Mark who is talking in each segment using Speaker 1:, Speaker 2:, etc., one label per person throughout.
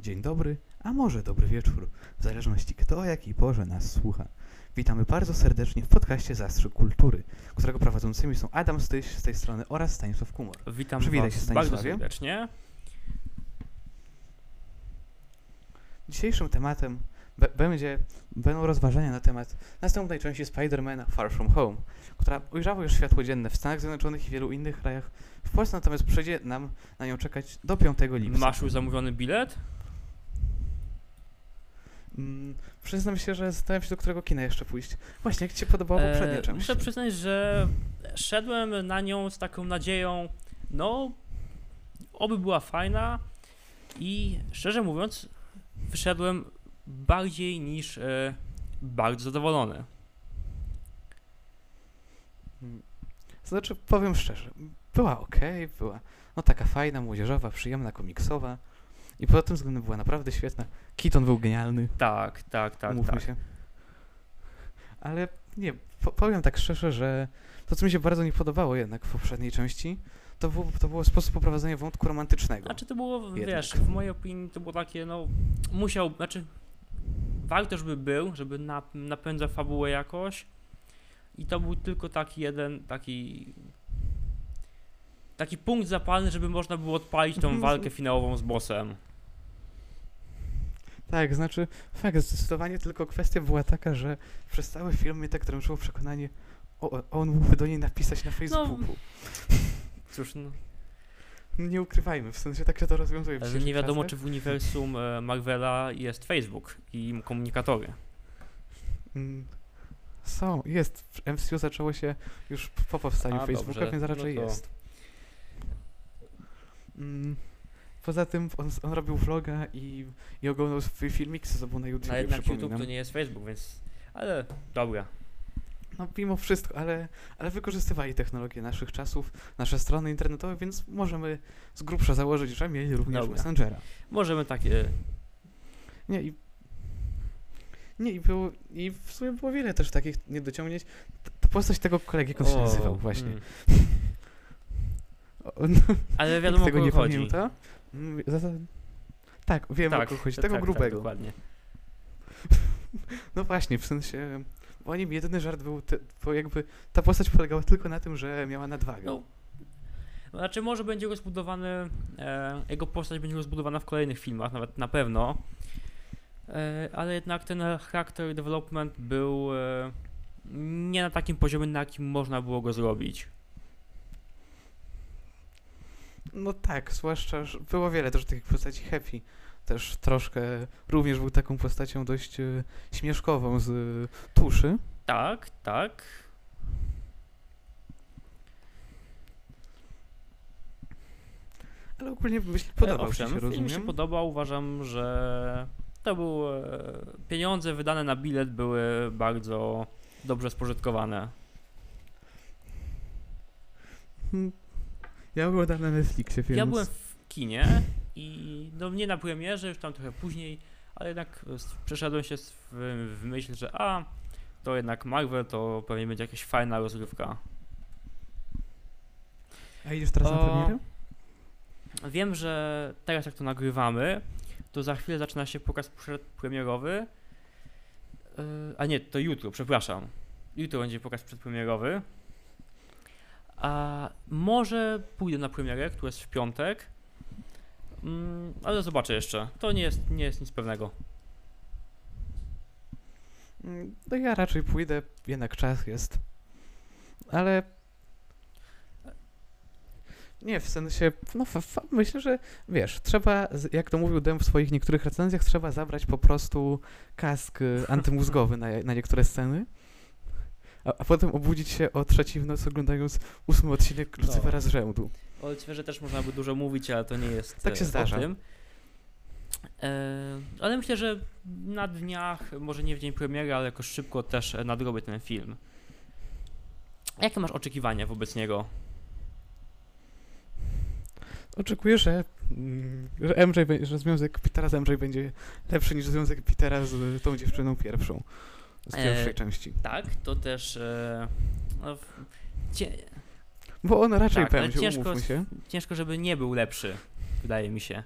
Speaker 1: dzień dobry, a może dobry wieczór, w zależności kto o jakiej porze nas słucha. Witamy bardzo serdecznie w podcaście Zastrzyk Kultury, którego prowadzącymi są Adam Styś z tej strony oraz Stanisław Kumor.
Speaker 2: Witam
Speaker 1: Przywitaj
Speaker 2: Was
Speaker 1: się,
Speaker 2: bardzo serdecznie.
Speaker 1: Dzisiejszym tematem będzie, będą rozważania na temat następnej części Spidermana Far From Home, która ujrzała już światło dzienne w Stanach Zjednoczonych i wielu innych krajach. W Polsce natomiast przyjdzie nam na nią czekać do 5 lipca.
Speaker 2: Masz już zamówiony bilet?
Speaker 1: Mm, przyznam się, że zastanawiam się, do którego kina jeszcze pójść. Właśnie, jak Ci się podobała poprzednia
Speaker 2: E,
Speaker 1: część?
Speaker 2: Muszę przyznać, że szedłem na nią z taką nadzieją, no, oby była fajna i szczerze mówiąc, wyszedłem bardziej niż e, bardzo zadowolony.
Speaker 1: Mm, Znaczy, powiem szczerze, była ok, była no taka fajna, młodzieżowa, przyjemna, komiksowa i pod tym względem była naprawdę świetna. Keaton był genialny,
Speaker 2: Tak, tak, tak,
Speaker 1: umówmy
Speaker 2: tak.
Speaker 1: się. Ale nie, po, powiem tak szczerze, że to, co mi się bardzo nie podobało jednak w poprzedniej części, to był, to było sposób poprowadzenia wątku romantycznego.
Speaker 2: Znaczy to było,
Speaker 1: Jednak.
Speaker 2: wiesz, w mojej opinii to było takie, no, musiał, znaczy, warto, żeby był, żeby na, napędzał fabułę jakoś i to był tylko taki jeden, taki, taki punkt zapalny, żeby można było odpalić tą walkę finałową z bossem.
Speaker 1: Tak, znaczy, fakt, zdecydowanie tylko kwestia była taka, że przez cały film mnie tak dręczyło przekonanie, o, on mógłby do niej napisać na Facebooku.
Speaker 2: Cóż, no,
Speaker 1: Nie ukrywajmy, w sensie tak się to rozwiązuje
Speaker 2: ale nie wiadomo,
Speaker 1: czasach.
Speaker 2: czy w uniwersum e, Marvela jest Facebook i komunikatory.
Speaker 1: Mm, Są, jest. W MCU zaczęło się już po powstaniu
Speaker 2: A,
Speaker 1: Facebooka,
Speaker 2: dobrze.
Speaker 1: więc raczej
Speaker 2: No to-
Speaker 1: jest. Mm, Poza tym on, on robił vloga i, i oglądał swój filmik z sobą na YouTube,
Speaker 2: A jednak YouTube to nie jest Facebook, więc, ale dobra.
Speaker 1: No mimo wszystko, ale, ale wykorzystywali technologię naszych czasów, nasze strony internetowe, więc możemy z grubsza założyć, że mieli również
Speaker 2: Dobra.
Speaker 1: Messengera.
Speaker 2: Możemy takie
Speaker 1: Nie i... Nie, i, było, i w sumie było wiele też takich niedociągnięć. T- To postać tego kolegi, jak on się nazywał właśnie.
Speaker 2: mm.
Speaker 1: O, no,
Speaker 2: Ale wiadomo,
Speaker 1: tego nie pamięta. Tak, wiem o kogo chodzi.
Speaker 2: to-
Speaker 1: Tego
Speaker 2: tak,
Speaker 1: grubego.
Speaker 2: Tak, dokładnie.
Speaker 1: no właśnie, w sensie... Bo nim jedyny żart był, te, bo jakby ta postać polegała tylko na tym, że miała nadwagę.
Speaker 2: No, Znaczy, może będzie rozbudowany, e, jego postać będzie rozbudowana w kolejnych filmach, nawet na pewno. E, ale jednak ten character development był e, nie na takim poziomie, na jakim można było go zrobić.
Speaker 1: No tak, zwłaszcza, że było wiele też takich postaci Happy. Też troszkę, również był taką postacią dość e, śmieszkową z e, tuszy.
Speaker 2: Tak, tak.
Speaker 1: Ale ogólnie myśl,
Speaker 2: E,
Speaker 1: podobał
Speaker 2: Owszem,
Speaker 1: ci się,
Speaker 2: film mi
Speaker 1: rozumiem?
Speaker 2: się podobał. Uważam, że to były e, pieniądze wydane na bilet były bardzo dobrze spożytkowane.
Speaker 1: Ja oglądam na Netflixie, więc...
Speaker 2: Ja byłem w kinie i no nie na premierze, już tam trochę później, ale jednak s- przeszedłem się w, w myśl, że a, to jednak Marvel, to pewnie będzie jakaś fajna rozrywka.
Speaker 1: A idziesz teraz na
Speaker 2: O,
Speaker 1: premierę?
Speaker 2: Wiem, że teraz jak to nagrywamy, to za chwilę zaczyna się pokaz przedpremierowy. Yy, a nie, to jutro, przepraszam. Jutro będzie pokaz przedpremierowy. A może pójdę na premierę, która jest w piątek. Mm, ale zobaczę jeszcze. To nie jest, nie jest nic pewnego.
Speaker 1: No ja raczej pójdę, jednak czas jest. Ale... Nie, w sensie, no myślę, że wiesz, trzeba, jak to mówił Dem w swoich niektórych recenzjach, trzeba zabrać po prostu kask y, antymózgowy na, na niektóre sceny, a, a potem obudzić się o trzeciej w nocy oglądając ósmy odcinek
Speaker 2: No.
Speaker 1: Lucyfera z rzędu.
Speaker 2: O Lucyferze też można by dużo mówić, ale to nie jest
Speaker 1: Tak się
Speaker 2: e,
Speaker 1: zdarza.
Speaker 2: tym. E, ale myślę, że na dniach, może nie w dzień premiery, ale jakoś szybko też e, nadrobię ten film. Jakie masz oczekiwania wobec niego?
Speaker 1: Oczekuję, że, mm, że MJ, że związek Petera z MJ będzie lepszy niż związek Petera z y, tą dziewczyną pierwszą. Z
Speaker 2: E,
Speaker 1: pierwszej części.
Speaker 2: Tak, to też. E, no, cie,
Speaker 1: Bo on raczej
Speaker 2: tak, ale
Speaker 1: pędził,
Speaker 2: ciężko,
Speaker 1: się.
Speaker 2: ciężko, żeby nie był lepszy, wydaje mi się.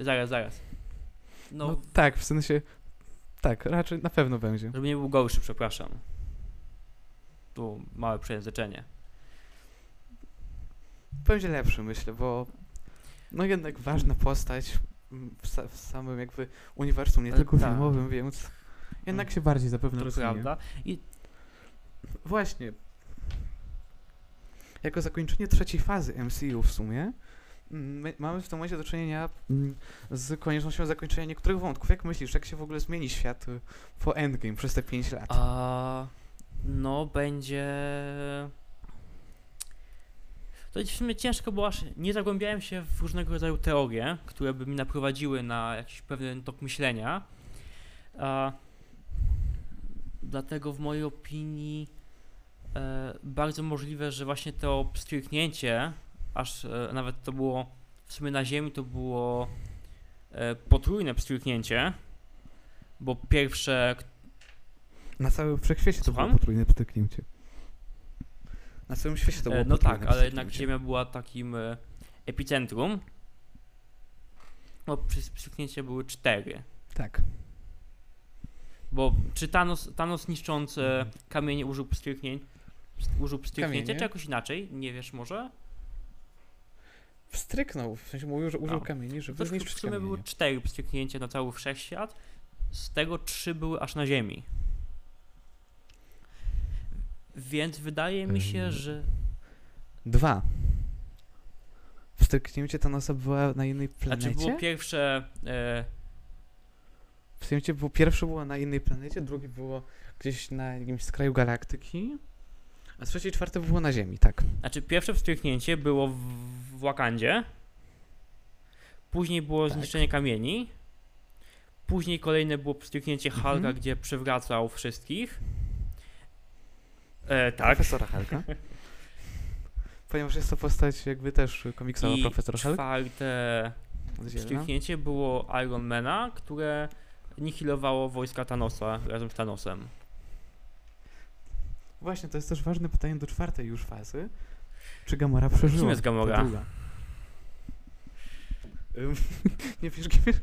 Speaker 2: Zaraz, zaraz.
Speaker 1: No,
Speaker 2: No,
Speaker 1: tak, w sensie. Tak, raczej na pewno będzie.
Speaker 2: żeby nie był gorszy, przepraszam. Tu małe przejęzyczenie.
Speaker 1: Będzie lepszy, myślę, bo. No jednak ważna postać w, sa- w samym jakby uniwersum, nie
Speaker 2: E,
Speaker 1: tylko
Speaker 2: tak.
Speaker 1: filmowym, więc jednak się bardziej zapewne
Speaker 2: To prawda. I
Speaker 1: Właśnie. Jako zakończenie trzeciej fazy MCU w sumie, my, mamy w tym momencie do czynienia z koniecznością zakończenia niektórych wątków. Jak myślisz, jak się w ogóle zmieni świat y, po Endgame przez te 5 lat?
Speaker 2: A, no, będzie. To jest w sumie ciężko, bo aż nie zagłębiałem się w różnego rodzaju teorie, które by mi naprowadziły na jakiś pewien tok myślenia. A, dlatego w mojej opinii e, bardzo możliwe, że właśnie to pstryknięcie, aż e, nawet to było w sumie na Ziemi, to było e, potrójne pstryknięcie, bo pierwsze,
Speaker 1: Na całym wszechświecie to
Speaker 2: Słucham?
Speaker 1: było potrójne pstryknięcie. Na całym świecie to było
Speaker 2: E, No
Speaker 1: potrójne
Speaker 2: tak, ale jednak. Ziemia była takim e, epicentrum. No, przy pstryknięcie były cztery.
Speaker 1: Tak.
Speaker 2: Bo czy Thanos, Thanos niszcząc e, kamienie użył pstryknięć, użył pstryknięcia, czy jakoś inaczej? Nie wiesz może?
Speaker 1: Wstryknął, w sensie mówił, że użył
Speaker 2: No.
Speaker 1: kamieni, żeby
Speaker 2: To w
Speaker 1: zniszczyć
Speaker 2: sumie
Speaker 1: kamienie.
Speaker 2: były cztery pstryknięcia na cały wszechświat. Z tego trzy były aż na Ziemi. Więc wydaje mi się,
Speaker 1: Ym.
Speaker 2: że.
Speaker 1: Dwa. Wstryknięcie Thanosa była na innej planecie?
Speaker 2: Znaczy było pierwsze. E,
Speaker 1: W sensie pierwsze było na innej planecie, drugie było gdzieś na jakimś skraju galaktyki, a trzecie i czwarte było na Ziemi, tak.
Speaker 2: Znaczy, pierwsze wstrzyknięcie było w, w Wakandzie, później było
Speaker 1: Tak.
Speaker 2: zniszczenie kamieni, później kolejne było wstrzyknięcie
Speaker 1: Mhm.
Speaker 2: Hulka, gdzie przywracał wszystkich. E, tak.
Speaker 1: Profesora Hulka. Ponieważ jest to postać jakby też komiksowa
Speaker 2: I
Speaker 1: profesora Hulk.
Speaker 2: czwarte wstrzyknięcie było Ironmana, które nihilowało wojska Thanosa razem z Thanosem.
Speaker 1: Właśnie, to jest też ważne pytanie do czwartej już fazy. Czy Gamora przeżyła?
Speaker 2: Kim jest Gamora?
Speaker 1: Nie wiesz, kim jest?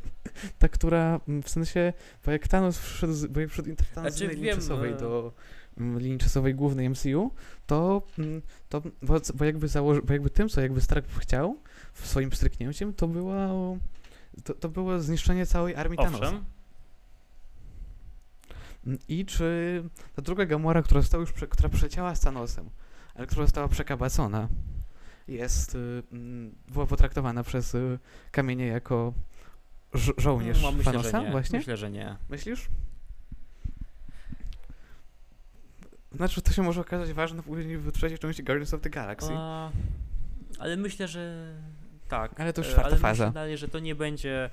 Speaker 1: Ta, która mm, w sensie, bo jak Thanos wszedł, z- bo jak wszedł Thanos z
Speaker 2: Znaczy,
Speaker 1: innej linii
Speaker 2: wiem,
Speaker 1: czasowej
Speaker 2: e,
Speaker 1: do mm, linii czasowej głównej MCU, to, mm, to bo, bo jakby założy, bo jakby tym, co jakby Stark chciał w swoim stryknięciem, to było to, to było zniszczenie całej armii Thanosa.
Speaker 2: Owszem,
Speaker 1: Mm, I czy ta druga Gamora, która została już, która przecięła z Thanosem, ale która została przekabacona, jest, y, mm, była potraktowana przez y, kamienie jako żo- żołnierz
Speaker 2: no, myślę,
Speaker 1: Thanosa
Speaker 2: nie.
Speaker 1: właśnie?
Speaker 2: Myślę, że nie.
Speaker 1: Myślisz? Znaczy, to się może okazać ważne później w trzeciej części Guardians of the Galaxy.
Speaker 2: A, ale myślę, że tak.
Speaker 1: Ale to już
Speaker 2: e,
Speaker 1: czwarta
Speaker 2: ale
Speaker 1: faza.
Speaker 2: Myślę dalej, że to nie będzie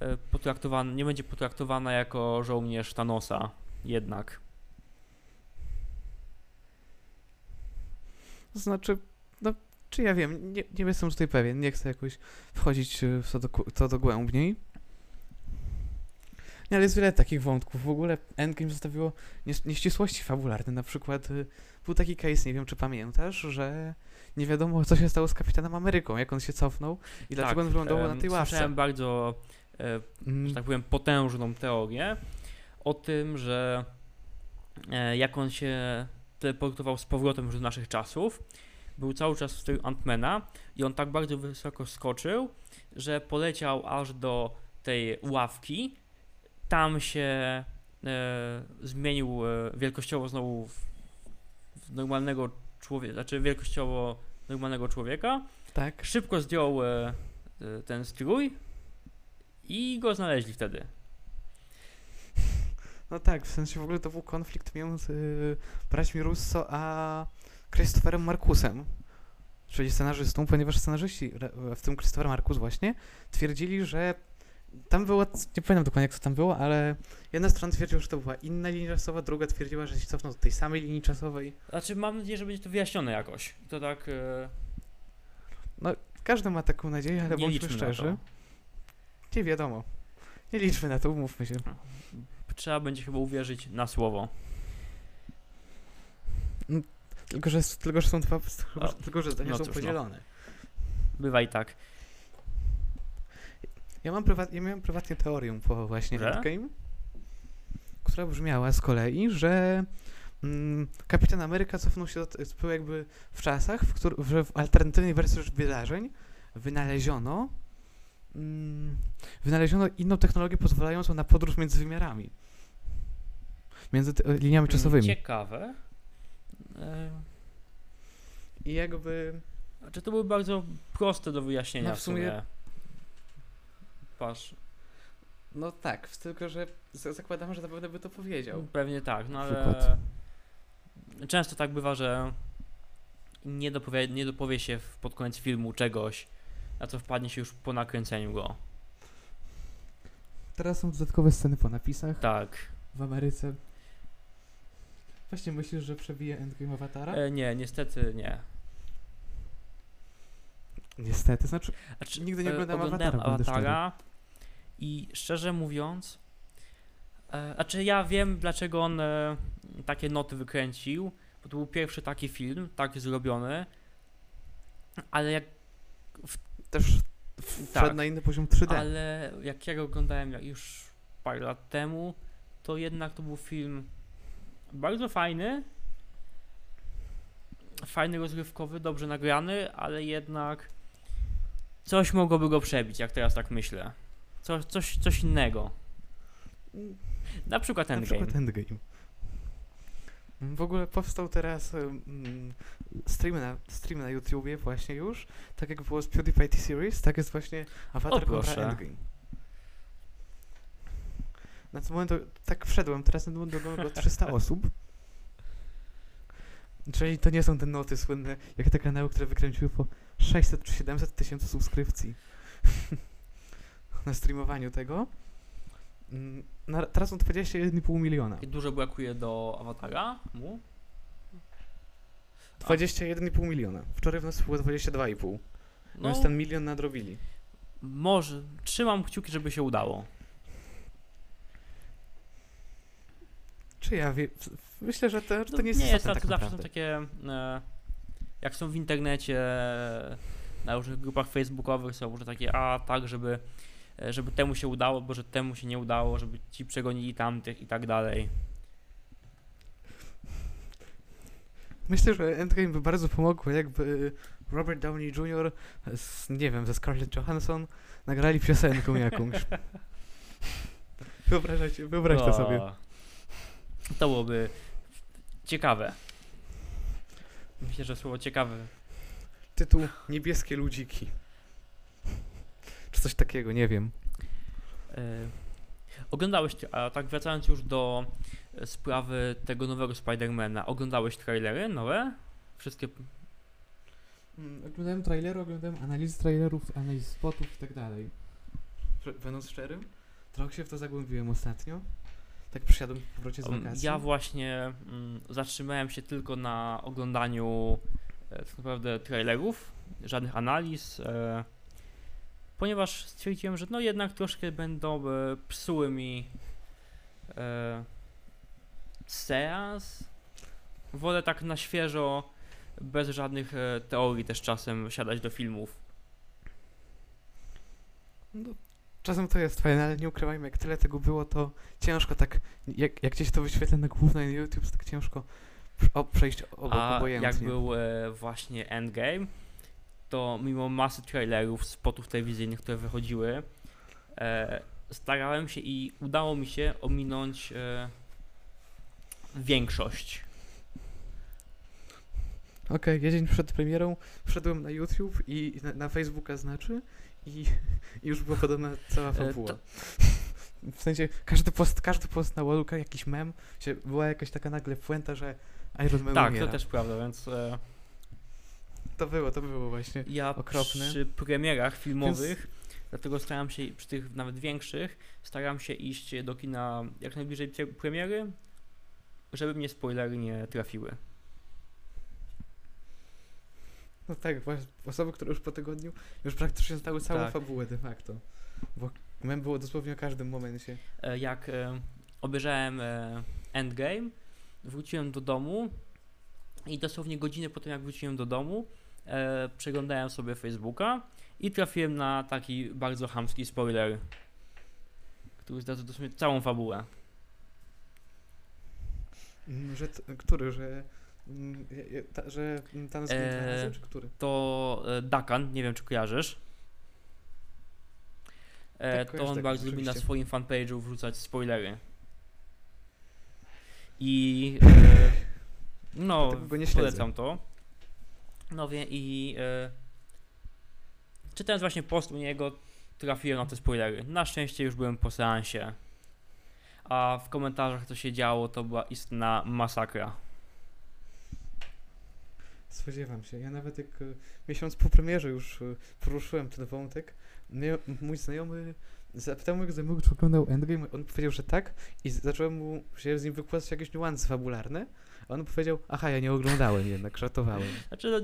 Speaker 2: e, potraktowane, nie będzie potraktowana jako żołnierz Thanosa jednak.
Speaker 1: Znaczy, no, czy ja wiem, nie, nie jestem tutaj pewien, nie chcę jakoś wchodzić y, w to, do, to dogłębniej. Nie, ale jest wiele takich wątków. W ogóle Endgame zostawiło nies- nieścisłości fabularne. Na przykład y, był taki case, nie wiem czy pamiętasz, że nie wiadomo co się stało z Kapitanem Ameryką, jak on się cofnął i dlaczego on wylądował na tej ławce.
Speaker 2: Słyszałem bardzo, e,
Speaker 1: Mm,
Speaker 2: że tak powiem, potężną teorię o tym, że e, jak on się teleportował z powrotem już do naszych czasów, był cały czas w stylu Antmana i on tak bardzo wysoko skoczył, że poleciał aż do tej ławki, tam się e, zmienił e, wielkościowo znowu w, w normalnego człowieka, znaczy wielkościowo normalnego człowieka,
Speaker 1: tak.
Speaker 2: szybko zdjął e, e, ten strój i go znaleźli wtedy.
Speaker 1: No tak, w sensie w ogóle to był konflikt między y, braćmi Russo a Christopherem Markusem, czyli scenarzystą, ponieważ scenarzyści, w tym Christopher Markus właśnie, twierdzili, że tam było, nie pamiętam dokładnie jak to tam było, ale jedna strona twierdziła, że to była inna linia czasowa, druga twierdziła, że się cofnął do tej samej linii czasowej.
Speaker 2: Znaczy mam nadzieję, że będzie to wyjaśnione jakoś. To tak e,
Speaker 1: Każdy ma taką nadzieję, ale
Speaker 2: nie
Speaker 1: bądźmy szczerzy. Nie wiadomo. Nie liczmy na to, umówmy się.
Speaker 2: Trzeba będzie chyba uwierzyć na słowo.
Speaker 1: Tylko, że, tylko, że są dwa, że- tylko, że zdania
Speaker 2: no
Speaker 1: są
Speaker 2: no.
Speaker 1: podzielone.
Speaker 2: Bywa i tak.
Speaker 1: Ja, mam prywat, ja miałem prywatnie teorię po właśnie
Speaker 2: Że?
Speaker 1: Endgame, która brzmiała z kolei, że mm, Kapitan Ameryka cofnął się do, był jakby w czasach, w, któr, że w alternatywnej wersji wydarzeń wynaleziono mm, wynaleziono inną technologię pozwalającą na podróż między wymiarami. Między liniami czasowymi.
Speaker 2: Ciekawe.
Speaker 1: I jakby
Speaker 2: Znaczy to były bardzo proste do wyjaśnienia
Speaker 1: No,
Speaker 2: w
Speaker 1: w sumie-.
Speaker 2: Patrz,
Speaker 1: No tak, tylko że zakładam, że zapewne by to powiedział.
Speaker 2: pewnie tak, no ale
Speaker 1: Przykład.
Speaker 2: często tak bywa, że nie dopowie, nie dopowie się w- pod koniec filmu czegoś, na co wpadnie się już po nakręceniu go.
Speaker 1: Teraz są dodatkowe sceny po napisach
Speaker 2: Tak.
Speaker 1: w Ameryce. Właśnie myślisz, że przebije Endgame Awatara?
Speaker 2: E, nie, niestety nie.
Speaker 1: Niestety, znaczy
Speaker 2: Znaczy,
Speaker 1: Nigdy nie
Speaker 2: e,
Speaker 1: oglądałem
Speaker 2: oglądałem
Speaker 1: Awatara,
Speaker 2: Awatara i szczerze mówiąc, e, znaczy ja wiem dlaczego on e, takie noty wykręcił, bo to był pierwszy taki film, tak zrobiony, ale jak,
Speaker 1: też wszedł
Speaker 2: tak,
Speaker 1: na inny poziom 3D.
Speaker 2: ale jak ja go oglądałem jak już parę lat temu, to jednak to był film bardzo fajny, fajny, rozrywkowy, dobrze nagrany, ale jednak coś mogłoby go przebić, jak teraz tak myślę. Coś, coś, coś innego. Na przykład
Speaker 1: Na
Speaker 2: Endgame.
Speaker 1: przykład Endgame. W ogóle powstał teraz um, stream, na, stream na YouTubie właśnie już, tak jak było z PewDiePie T-Series, tak jest właśnie Avatar
Speaker 2: O,
Speaker 1: kontra. Endgame. Na ten moment tak wszedłem, teraz na ten moment ogląda go 300 osób. Czyli to nie są te noty słynne, jak te kanały, które wykręciły po 600 czy 700 tysięcy subskrypcji na streamowaniu tego. Mm, Na, teraz są 21,5 miliona.
Speaker 2: I dużo brakuje do awatara mu.
Speaker 1: 21,5 miliona. Wczoraj w nas było 22,5.
Speaker 2: No,
Speaker 1: Więc ten milion nadrobili.
Speaker 2: może. Trzymam kciuki, żeby się udało.
Speaker 1: Czy ja wiem? Myślę, że to, że to
Speaker 2: No,
Speaker 1: nie jest
Speaker 2: nie jest tak,
Speaker 1: tak
Speaker 2: zawsze są takie, e, jak są w internecie, na różnych grupach facebookowych są różne takie, a tak, żeby, e, żeby temu się udało, bo że temu się nie udało, żeby ci przegonili tamtych i tak dalej.
Speaker 1: Myślę, że Endgame by bardzo pomogło, jakby Robert Downey Jr. z, nie wiem, ze Scarlett Johansson nagrali piosenkę jakąś. Wyobrażacie, wyobraź to sobie.
Speaker 2: To byłoby ciekawe. Myślę, że słowo ciekawe.
Speaker 1: Tytuł Niebieskie ludziki. Czy coś takiego, nie wiem.
Speaker 2: E, oglądałeś, a tak wracając już do e, sprawy tego nowego Spidermana, oglądałeś trailery nowe? Wszystkie
Speaker 1: Mm, Oglądałem trailery, oglądałem analizy trailerów, analiz spotów i tak dalej. Będąc szczerym, trochę się w to zagłębiłem ostatnio. Tak przysiadłem po powrocie z
Speaker 2: Um,
Speaker 1: wakacji.
Speaker 2: Ja właśnie mm, zatrzymałem się tylko na oglądaniu e, tak naprawdę trailerów, żadnych analiz, e, ponieważ stwierdziłem, że no jednak troszkę będą e, psuły mi e, seans. Wolę tak na świeżo, bez żadnych e, teorii też czasem siadać do filmów.
Speaker 1: No, czasem to jest fajne, ale nie ukrywajmy, jak tyle tego było, to ciężko tak, jak, jak gdzieś to wyświetlę na głównej YouTube, to tak ciężko o, przejść obok
Speaker 2: A
Speaker 1: obojętnie.
Speaker 2: jak był e, właśnie Endgame, to mimo masy trailerów, spotów telewizyjnych, które wychodziły, e, starałem się i udało mi się ominąć e, większość.
Speaker 1: Okej, ja dzień przed premierą wszedłem na YouTube i na, na Facebooka znaczy i, i już była podobna cała fabuła.
Speaker 2: to-
Speaker 1: W sensie każdy post, każdy post na Walluka, jakiś mem, się, była jakaś taka nagle puenta, że Iron Man
Speaker 2: Tak,
Speaker 1: umiera.
Speaker 2: to też prawda, więc e,
Speaker 1: to było, to było właśnie.
Speaker 2: ja
Speaker 1: Okropne.
Speaker 2: przy premierach filmowych, dlatego staram się, przy tych nawet większych, staram się iść do kina jak najbliżej pre- premiery, żeby mnie spoilery nie trafiły.
Speaker 1: No tak, właśnie osoby, które już po tygodniu już praktycznie znały całą
Speaker 2: Tak.
Speaker 1: fabułę de facto. Bo mem było dosłownie o każdym momencie.
Speaker 2: e, jak e, obejrzałem e, Endgame, wróciłem do domu i dosłownie godzinę po tym, jak wróciłem do domu, e, przeglądałem sobie Facebooka i trafiłem na taki bardzo chamski spoiler, który zdradza dosłownie całą fabułę.
Speaker 1: Mm, Że który, że... mm, Ta, że
Speaker 2: Eee,
Speaker 1: czy który?
Speaker 2: To e, Dakan, nie wiem czy kojarzysz. E,
Speaker 1: Tak,
Speaker 2: to on
Speaker 1: Dakana,
Speaker 2: bardzo lubi na swoim fanpage'u wrzucać spoilery. I e, no,
Speaker 1: go nie
Speaker 2: polecam to. No wie i e, czytając właśnie post u niego trafiłem na te spoilery. Na szczęście już byłem po seansie. A w komentarzach co się działo to była istna masakra.
Speaker 1: Spodziewam się. Ja nawet jak e, miesiąc po premierze już e, poruszyłem ten wątek, mój znajomy zapytał mojego znajomego, czy oglądał Endgame, on powiedział, że tak i zacząłem mu się z nim wykładać jakieś niuanse fabularne, a on powiedział, aha, ja nie oglądałem jednak, żartowałem.
Speaker 2: Znaczy, no,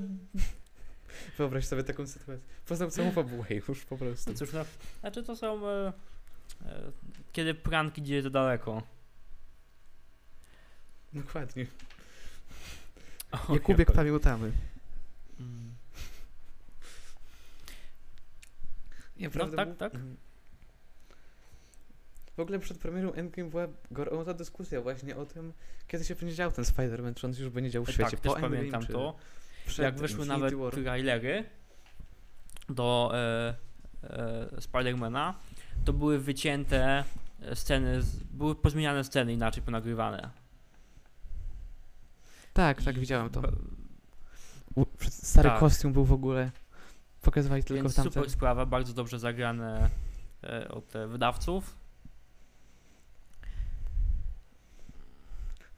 Speaker 1: Wyobraź sobie taką sytuację. Poznał całą fabułę już po prostu.
Speaker 2: No cóż, no, znaczy to są. E, e, kiedy prank idzie za daleko.
Speaker 1: Dokładnie.
Speaker 2: Oj,
Speaker 1: Jakubiek pamiętamy.
Speaker 2: Mm.
Speaker 1: Nie,
Speaker 2: No, tak, tak.
Speaker 1: Mhm. W ogóle przed premierą Endgame była gorąca dyskusja właśnie o tym, kiedy się będzie dział ten Spider-Man, czy on już będzie dział w świecie
Speaker 2: Tak,
Speaker 1: po
Speaker 2: też
Speaker 1: Endgame,
Speaker 2: pamiętam
Speaker 1: czy
Speaker 2: to.
Speaker 1: przed
Speaker 2: Jak wyszły
Speaker 1: Infinity
Speaker 2: nawet
Speaker 1: War.
Speaker 2: trailery do e, e, Spidermana, to były wycięte sceny, z, były pozmieniane sceny inaczej ponagrywane.
Speaker 1: Tak, tak, widziałem to. U, stary
Speaker 2: Tak.
Speaker 1: kostium był w ogóle. Pokazywali tylko
Speaker 2: Więc
Speaker 1: tamten.
Speaker 2: super sprawa, bardzo dobrze zagrane e, od e, wydawców.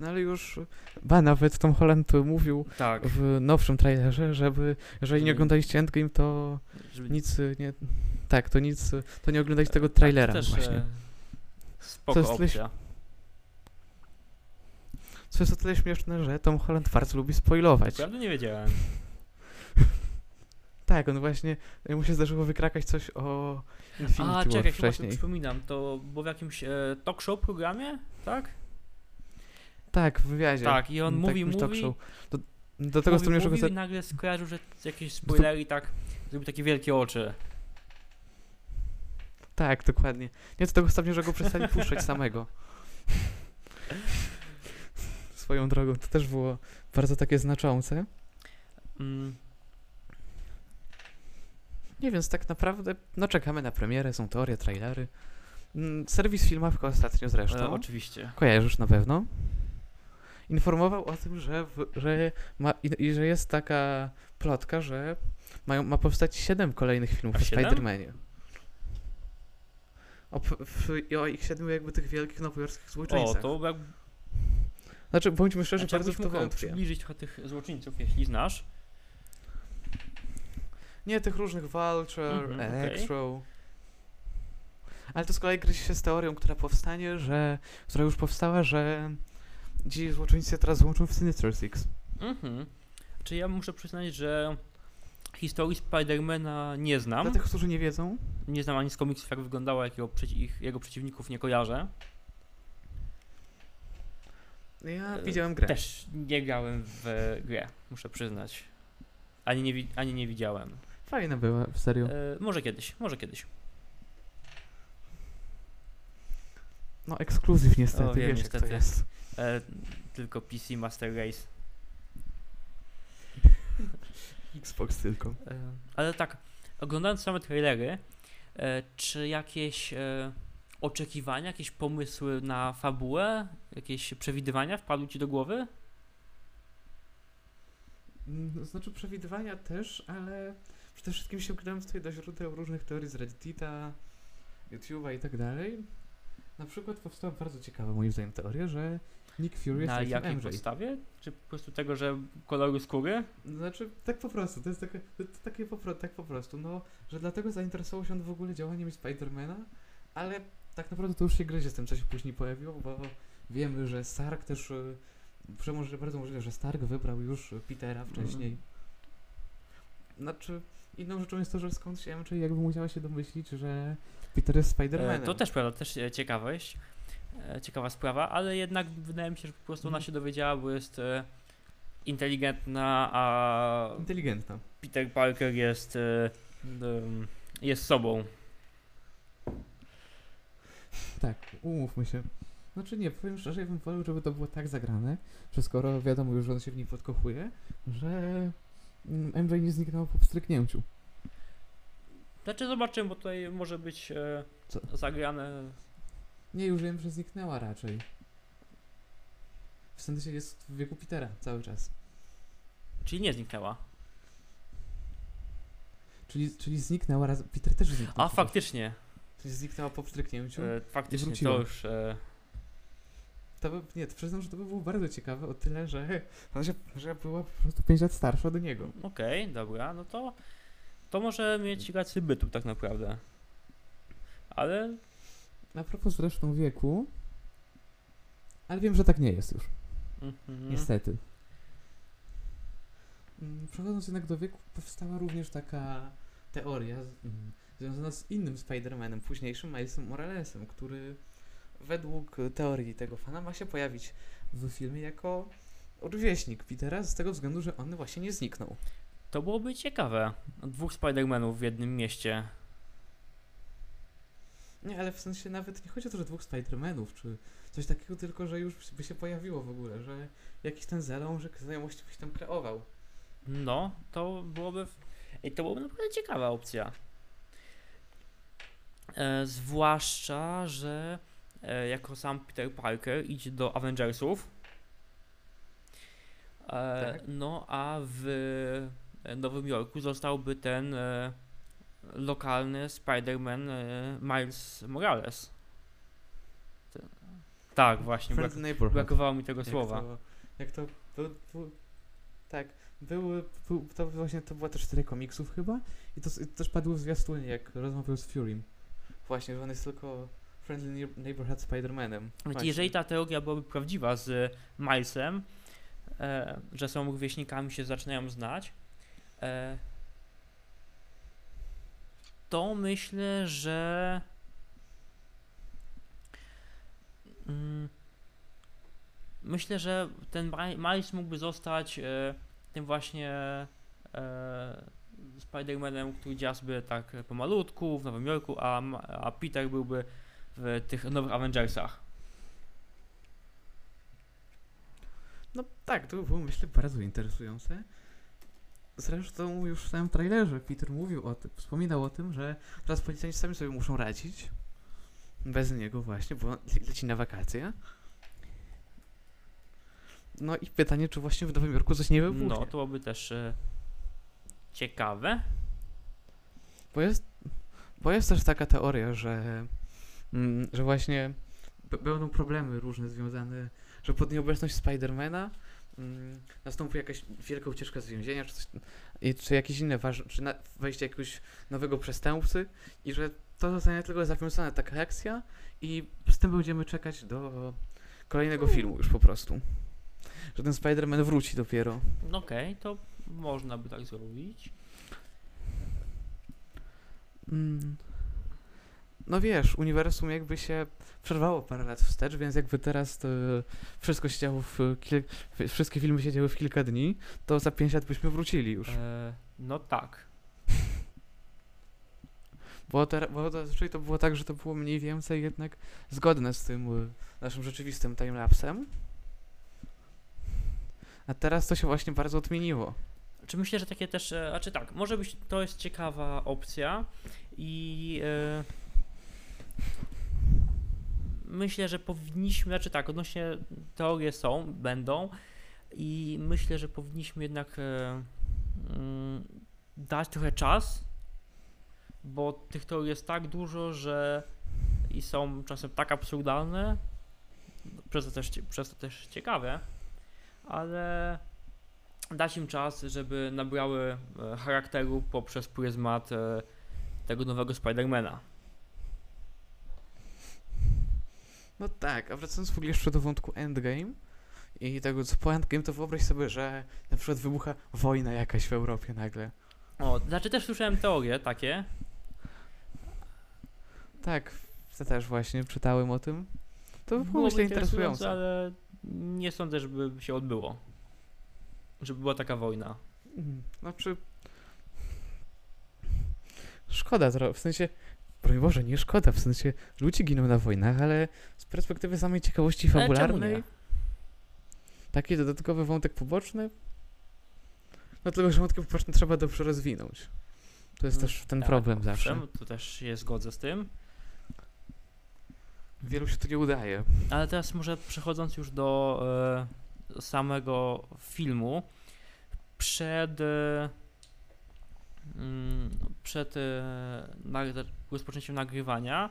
Speaker 1: No ale już, ba, nawet Tom Holland to mówił
Speaker 2: Tak.
Speaker 1: w nowszym trailerze, żeby, jeżeli nie oglądaliście Endgame, to
Speaker 2: Żeby,
Speaker 1: nic nie... Tak, to nic, to nie oglądajcie tego
Speaker 2: tak,
Speaker 1: trailera
Speaker 2: to też,
Speaker 1: właśnie.
Speaker 2: E, spoko
Speaker 1: jest tyle
Speaker 2: opcja.
Speaker 1: Co jest o tyle śmieszne, że Tom Holland bardzo lubi spoilować.
Speaker 2: Prawda nie wiedziałem.
Speaker 1: Tak, on właśnie, mu się zdarzyło wykrakać coś o Infinity
Speaker 2: A,
Speaker 1: War
Speaker 2: czekaj, chyba
Speaker 1: wcześniej.
Speaker 2: przypominam, to było w jakimś e, talk show programie, tak?
Speaker 1: Tak, w wywiadzie.
Speaker 2: Tak, i on
Speaker 1: Mm,
Speaker 2: mówi,
Speaker 1: jakimś talk
Speaker 2: mówi,
Speaker 1: show. Do, do tego
Speaker 2: mówi,
Speaker 1: stopnia, że
Speaker 2: mówił
Speaker 1: go
Speaker 2: i nagle skojarzył, że jakieś spoilery i tak zrobił takie wielkie oczy.
Speaker 1: Tak, dokładnie. Nie do tego stopnia, że go przestali puszczać samego. Swoją drogą, to też było bardzo takie znaczące.
Speaker 2: Mm,
Speaker 1: Nie, więc tak naprawdę, no czekamy na premierę, są teorie, trailery. Mm, Serwis Filmawka ostatnio zresztą,
Speaker 2: e, oczywiście.
Speaker 1: kojarzysz na pewno, informował o tym, że, w, że, ma, i, i że jest taka plotka, że mają, ma powstać 7 kolejnych filmów
Speaker 2: A
Speaker 1: o
Speaker 2: siedem?
Speaker 1: Spider-Manie. O, w, I o ich siedmiu jakby tych wielkich nowojorskich
Speaker 2: O,
Speaker 1: złoczyńcach.
Speaker 2: to jak,
Speaker 1: Znaczy, bądźmy szczerzy,
Speaker 2: znaczy,
Speaker 1: bardzo w to
Speaker 2: mógł
Speaker 1: wątpię.
Speaker 2: przybliżyć trochę tych złoczyńców, jeśli znasz.
Speaker 1: Nie, tych różnych Vulture,
Speaker 2: Mhm, okej.
Speaker 1: Electro. Ale to z kolei gryzie się z teorią, która powstanie, że, która już powstała, że ci złoczyńcy się teraz złączą w Sinister Six.
Speaker 2: Mhm. Czy ja muszę przyznać, że historii Spidermana nie znam.
Speaker 1: Dla tych, którzy nie wiedzą,
Speaker 2: Nie znam ani z komiksów, jak wyglądała, jak jego, przeci- ich, jego przeciwników nie kojarzę.
Speaker 1: Ja
Speaker 2: E,
Speaker 1: widziałem grę.
Speaker 2: Też nie grałem w grę, muszę przyznać. Ani nie, ani nie widziałem.
Speaker 1: Fajna była, serio.
Speaker 2: E, może kiedyś, może kiedyś.
Speaker 1: No, ekskluzyw niestety,
Speaker 2: O, wiem,
Speaker 1: wiesz jak to
Speaker 2: niestety.
Speaker 1: jest.
Speaker 2: E, tylko PC Master Race.
Speaker 1: Xbox tylko.
Speaker 2: E, ale tak, oglądając same trailery, e, czy jakieś e, oczekiwania, jakieś pomysły na fabułę, jakieś przewidywania wpadły ci do głowy?
Speaker 1: Mm, Znaczy przewidywania też, ale przede wszystkim się wgrałem tutaj do źródeł różnych teorii z Reddita, YouTube'a i tak dalej. Na przykład powstała bardzo ciekawa moim zdaniem teoria, że Nick Fury jest
Speaker 2: Na jakiej
Speaker 1: MJ.
Speaker 2: podstawie? Czy po prostu tego, że koloru skóry?
Speaker 1: Znaczy, tak po prostu, to jest takie, to, to takie po, tak po prostu, no, że dlatego zainteresował się on w ogóle działaniem Spidermana, ale tak naprawdę to już się gryzie z tym, co się później pojawiło, bo wiemy, że Stark też, y, że może bardzo możliwe, że Stark wybrał już Petera wcześniej. Znaczy, inną rzeczą jest to, że skąd się MJ jakby musiała się domyślić, że Peter jest
Speaker 2: E,
Speaker 1: Spidermanem.
Speaker 2: to też prawda, też e, ciekawość, e, ciekawa sprawa, ale jednak wydaje mi się, że po prostu ona
Speaker 1: Mhm.
Speaker 2: się dowiedziała, bo jest e, inteligentna, a
Speaker 1: Inteligentna.
Speaker 2: Peter Parker jest e, jest sobą.
Speaker 1: Tak, umówmy się. Znaczy nie, powiem szczerze, ja bym wolał, żeby to było tak zagrane, że skoro wiadomo już, że on się w nim podkochuje, że mm, MJ nie zniknął po pstryknięciu.
Speaker 2: Znaczy zobaczymy, bo tutaj może być e, zagrane.
Speaker 1: Nie, już wiem, że zniknęła raczej. W sensie jest w wieku Petera cały czas.
Speaker 2: Czyli nie zniknęła.
Speaker 1: Czyli, czyli zniknęła raz. Peter też zniknął.
Speaker 2: A
Speaker 1: przecież.
Speaker 2: faktycznie.
Speaker 1: Czyli zniknęła po pstryknięciu.
Speaker 2: E, faktycznie to już. E,
Speaker 1: To by, nie, to przyznam, że to by było bardzo ciekawe o tyle, że, że, że była po prostu 5 lat starsza od niego.
Speaker 2: Okej, dobra, no to. To może mieć rację bytu tak naprawdę. Ale
Speaker 1: A propos zresztą wieku, ale wiem, że tak nie jest już.
Speaker 2: mhm.
Speaker 1: Niestety. Mm, Przechodząc jednak do wieku, powstała również taka teoria mm, związana z innym Spider-Manem, późniejszym Milesem Moralesem, który według teorii tego fana ma się pojawić w filmie jako rówieśnik Petera z tego względu, że on właśnie nie zniknął.
Speaker 2: To byłoby ciekawe. Dwóch Spider-Manów w jednym mieście.
Speaker 1: Nie, ale w sensie nawet nie chodzi o to, że dwóch Spider-Manów, czy coś takiego, tylko że już by się pojawiło w ogóle, że jakiś ten zalążek znajomości byś tam kreował.
Speaker 2: No, to byłoby. Ej, to byłoby naprawdę ciekawa opcja. E, zwłaszcza, że e, jako sam Peter Parker idzie do Avengersów. E,
Speaker 1: Tak.
Speaker 2: No, a w Nowym Jorku zostałby ten lokalny Spider-Man Miles Morales. Tak, właśnie. Brak, brakowało mi tego
Speaker 1: Jak
Speaker 2: słowa.
Speaker 1: To, jak to był, był, tak, był, był, to właśnie to była też seria komiksów chyba i to, to też padło w zwiastunie, jak rozmawiał z Furym. Właśnie, że on jest tylko Friendly Neigh- Neighborhood Spider-Manem. Właśnie.
Speaker 2: jeżeli ta teoria byłaby prawdziwa z Milesem, e, że są rówieśnikami, się zaczynają znać, e, to myślę, że mm, myślę, że ten Mi- Miles mógłby zostać e, tym właśnie e, Spider-Manem, który działa sobie tak pomalutku w Nowym Jorku, a, a Peter byłby w tych nowych Avengersach.
Speaker 1: No tak, to by było myślę bardzo interesujące. Zresztą już w samym trailerze Peter mówił o tym, wspominał o tym, że teraz policjanci sami sobie muszą radzić. Bez niego właśnie, bo le- leci na wakacje. No i pytanie, czy właśnie w Nowym Jorku coś nie wybuchnie.
Speaker 2: No, to byłoby też e, ciekawe.
Speaker 1: Bo jest, bo jest też taka teoria, że, mm, że właśnie będą problemy różne związane, że pod nieobecność Spidermana mm, nastąpi jakaś wielka ucieczka z więzienia, czy, coś, i, czy jakieś inne ważne, czy na, wejście jakiegoś nowego przestępcy i że to zostanie tylko zawiązana taka akcja i z tym będziemy czekać do kolejnego filmu już po prostu. Że ten Spider-Man wróci dopiero.
Speaker 2: Okej, to można by tak zrobić.
Speaker 1: Mm. No wiesz, uniwersum jakby się przerwało parę lat wstecz, więc jakby teraz to wszystko się działo w kil... wszystkie filmy się działy w kilka dni, to za 5 lat byśmy wrócili już.
Speaker 2: E, no tak.
Speaker 1: Bo, ter... bo zazwyczaj to było tak, że to było mniej więcej jednak zgodne z tym y, naszym rzeczywistym timelapsem. A teraz to się właśnie bardzo odmieniło.
Speaker 2: Czy myślę, że takie też, e, a czy tak, może być, to jest ciekawa opcja i e, myślę, że powinniśmy, znaczy tak, odnośnie teorie są, będą i myślę, że powinniśmy jednak mm, dać trochę czas, bo tych teorii jest tak dużo, że i są czasem tak absurdalne, przez to też, przez to też ciekawe, ale dać im czas, żeby nabrały e, charakteru poprzez pryzmat e, tego nowego Spidermana.
Speaker 1: No tak, a wracając w ogóle jeszcze do wątku Endgame i tego co po Endgame, to wyobraź sobie, że na przykład wybucha wojna jakaś w Europie nagle.
Speaker 2: O, znaczy też słyszałem teorie takie.
Speaker 1: Tak, ja też właśnie czytałem o tym. To by było myślę interesujące.
Speaker 2: ale nie sądzę, żeby się odbyło. Żeby była taka wojna.
Speaker 1: Mhm. Znaczy... szkoda, w sensie, broń Boże, nie szkoda, w sensie ludzie giną na wojnach, ale z perspektywy samej ciekawości fabularnej, taki dodatkowy wątek poboczny, no tylko, że wątki poboczne trzeba dobrze rozwinąć. To jest
Speaker 2: Mm,
Speaker 1: też ten
Speaker 2: tak,
Speaker 1: problem zawsze.
Speaker 2: owszem, Tu też się zgodzę z tym.
Speaker 1: Wielu się to nie udaje.
Speaker 2: Ale teraz może przechodząc już do e, samego filmu, przed, e, mm, przed e, rozpoczęciem nagrywania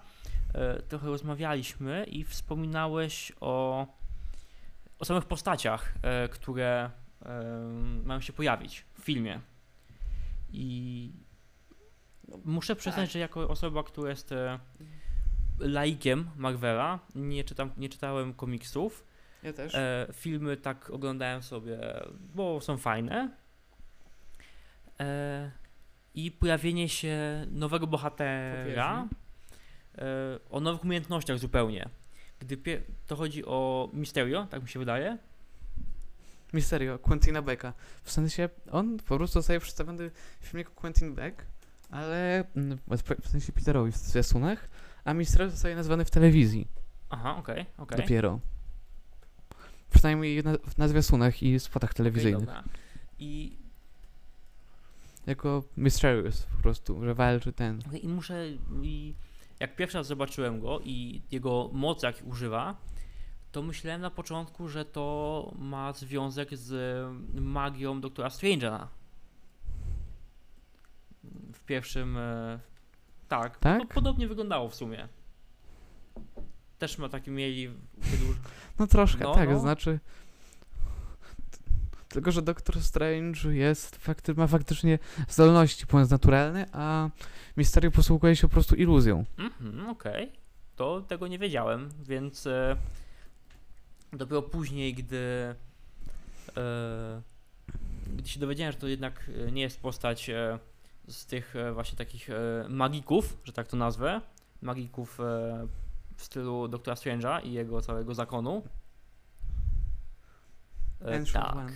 Speaker 2: e, trochę rozmawialiśmy i wspominałeś o, o samych postaciach, które mają się pojawić w filmie. I muszę przyznać,
Speaker 1: tak.
Speaker 2: że jako osoba, która jest laikiem Marvela, nie, czytam, nie czytałem komiksów,
Speaker 1: Ja też.
Speaker 2: E, filmy tak oglądałem sobie, bo są fajne. E, I pojawienie się nowego bohatera e, o nowych umiejętnościach zupełnie. Gdy pie- to chodzi o Misterio, tak mi się wydaje.
Speaker 1: Misterio, Quentina Becka. W sensie, on po prostu zostaje przedstawiony w filmie jako Quentin Beck, ale mm, w sensie Peterowi w zwiastunach, a Misterio zostaje nazwany w telewizji
Speaker 2: Aha, okej, okej.
Speaker 1: dopiero. Przynajmniej na, na zwiastunach i spotach telewizyjnych.
Speaker 2: dobra. I,
Speaker 1: jako Mysterious po prostu, że walczy ten.
Speaker 2: I muszę. I jak pierwszy raz zobaczyłem go i jego moc, jak używa, to myślałem na początku, że to ma związek z magią doktora Strange'a. W pierwszym. e, Tak,
Speaker 1: Tak?
Speaker 2: To podobnie wyglądało w sumie. Też ma taki mieli. wydłuż-
Speaker 1: No troszkę,
Speaker 2: No,
Speaker 1: tak,
Speaker 2: no.
Speaker 1: znaczy... Tylko, że Doktor Strange jest, fakty, ma faktycznie zdolności ponadnaturalne, a Mysterio posługuje się po prostu iluzją.
Speaker 2: Mhm, okej. To tego nie wiedziałem, więc e, dopiero później, gdy, e, gdy się dowiedziałem, że to jednak e, nie jest postać e, z tych e, właśnie takich e, magików, że tak to nazwę, magików w stylu Doktora Strange'a i jego całego zakonu. E, tak.
Speaker 1: One.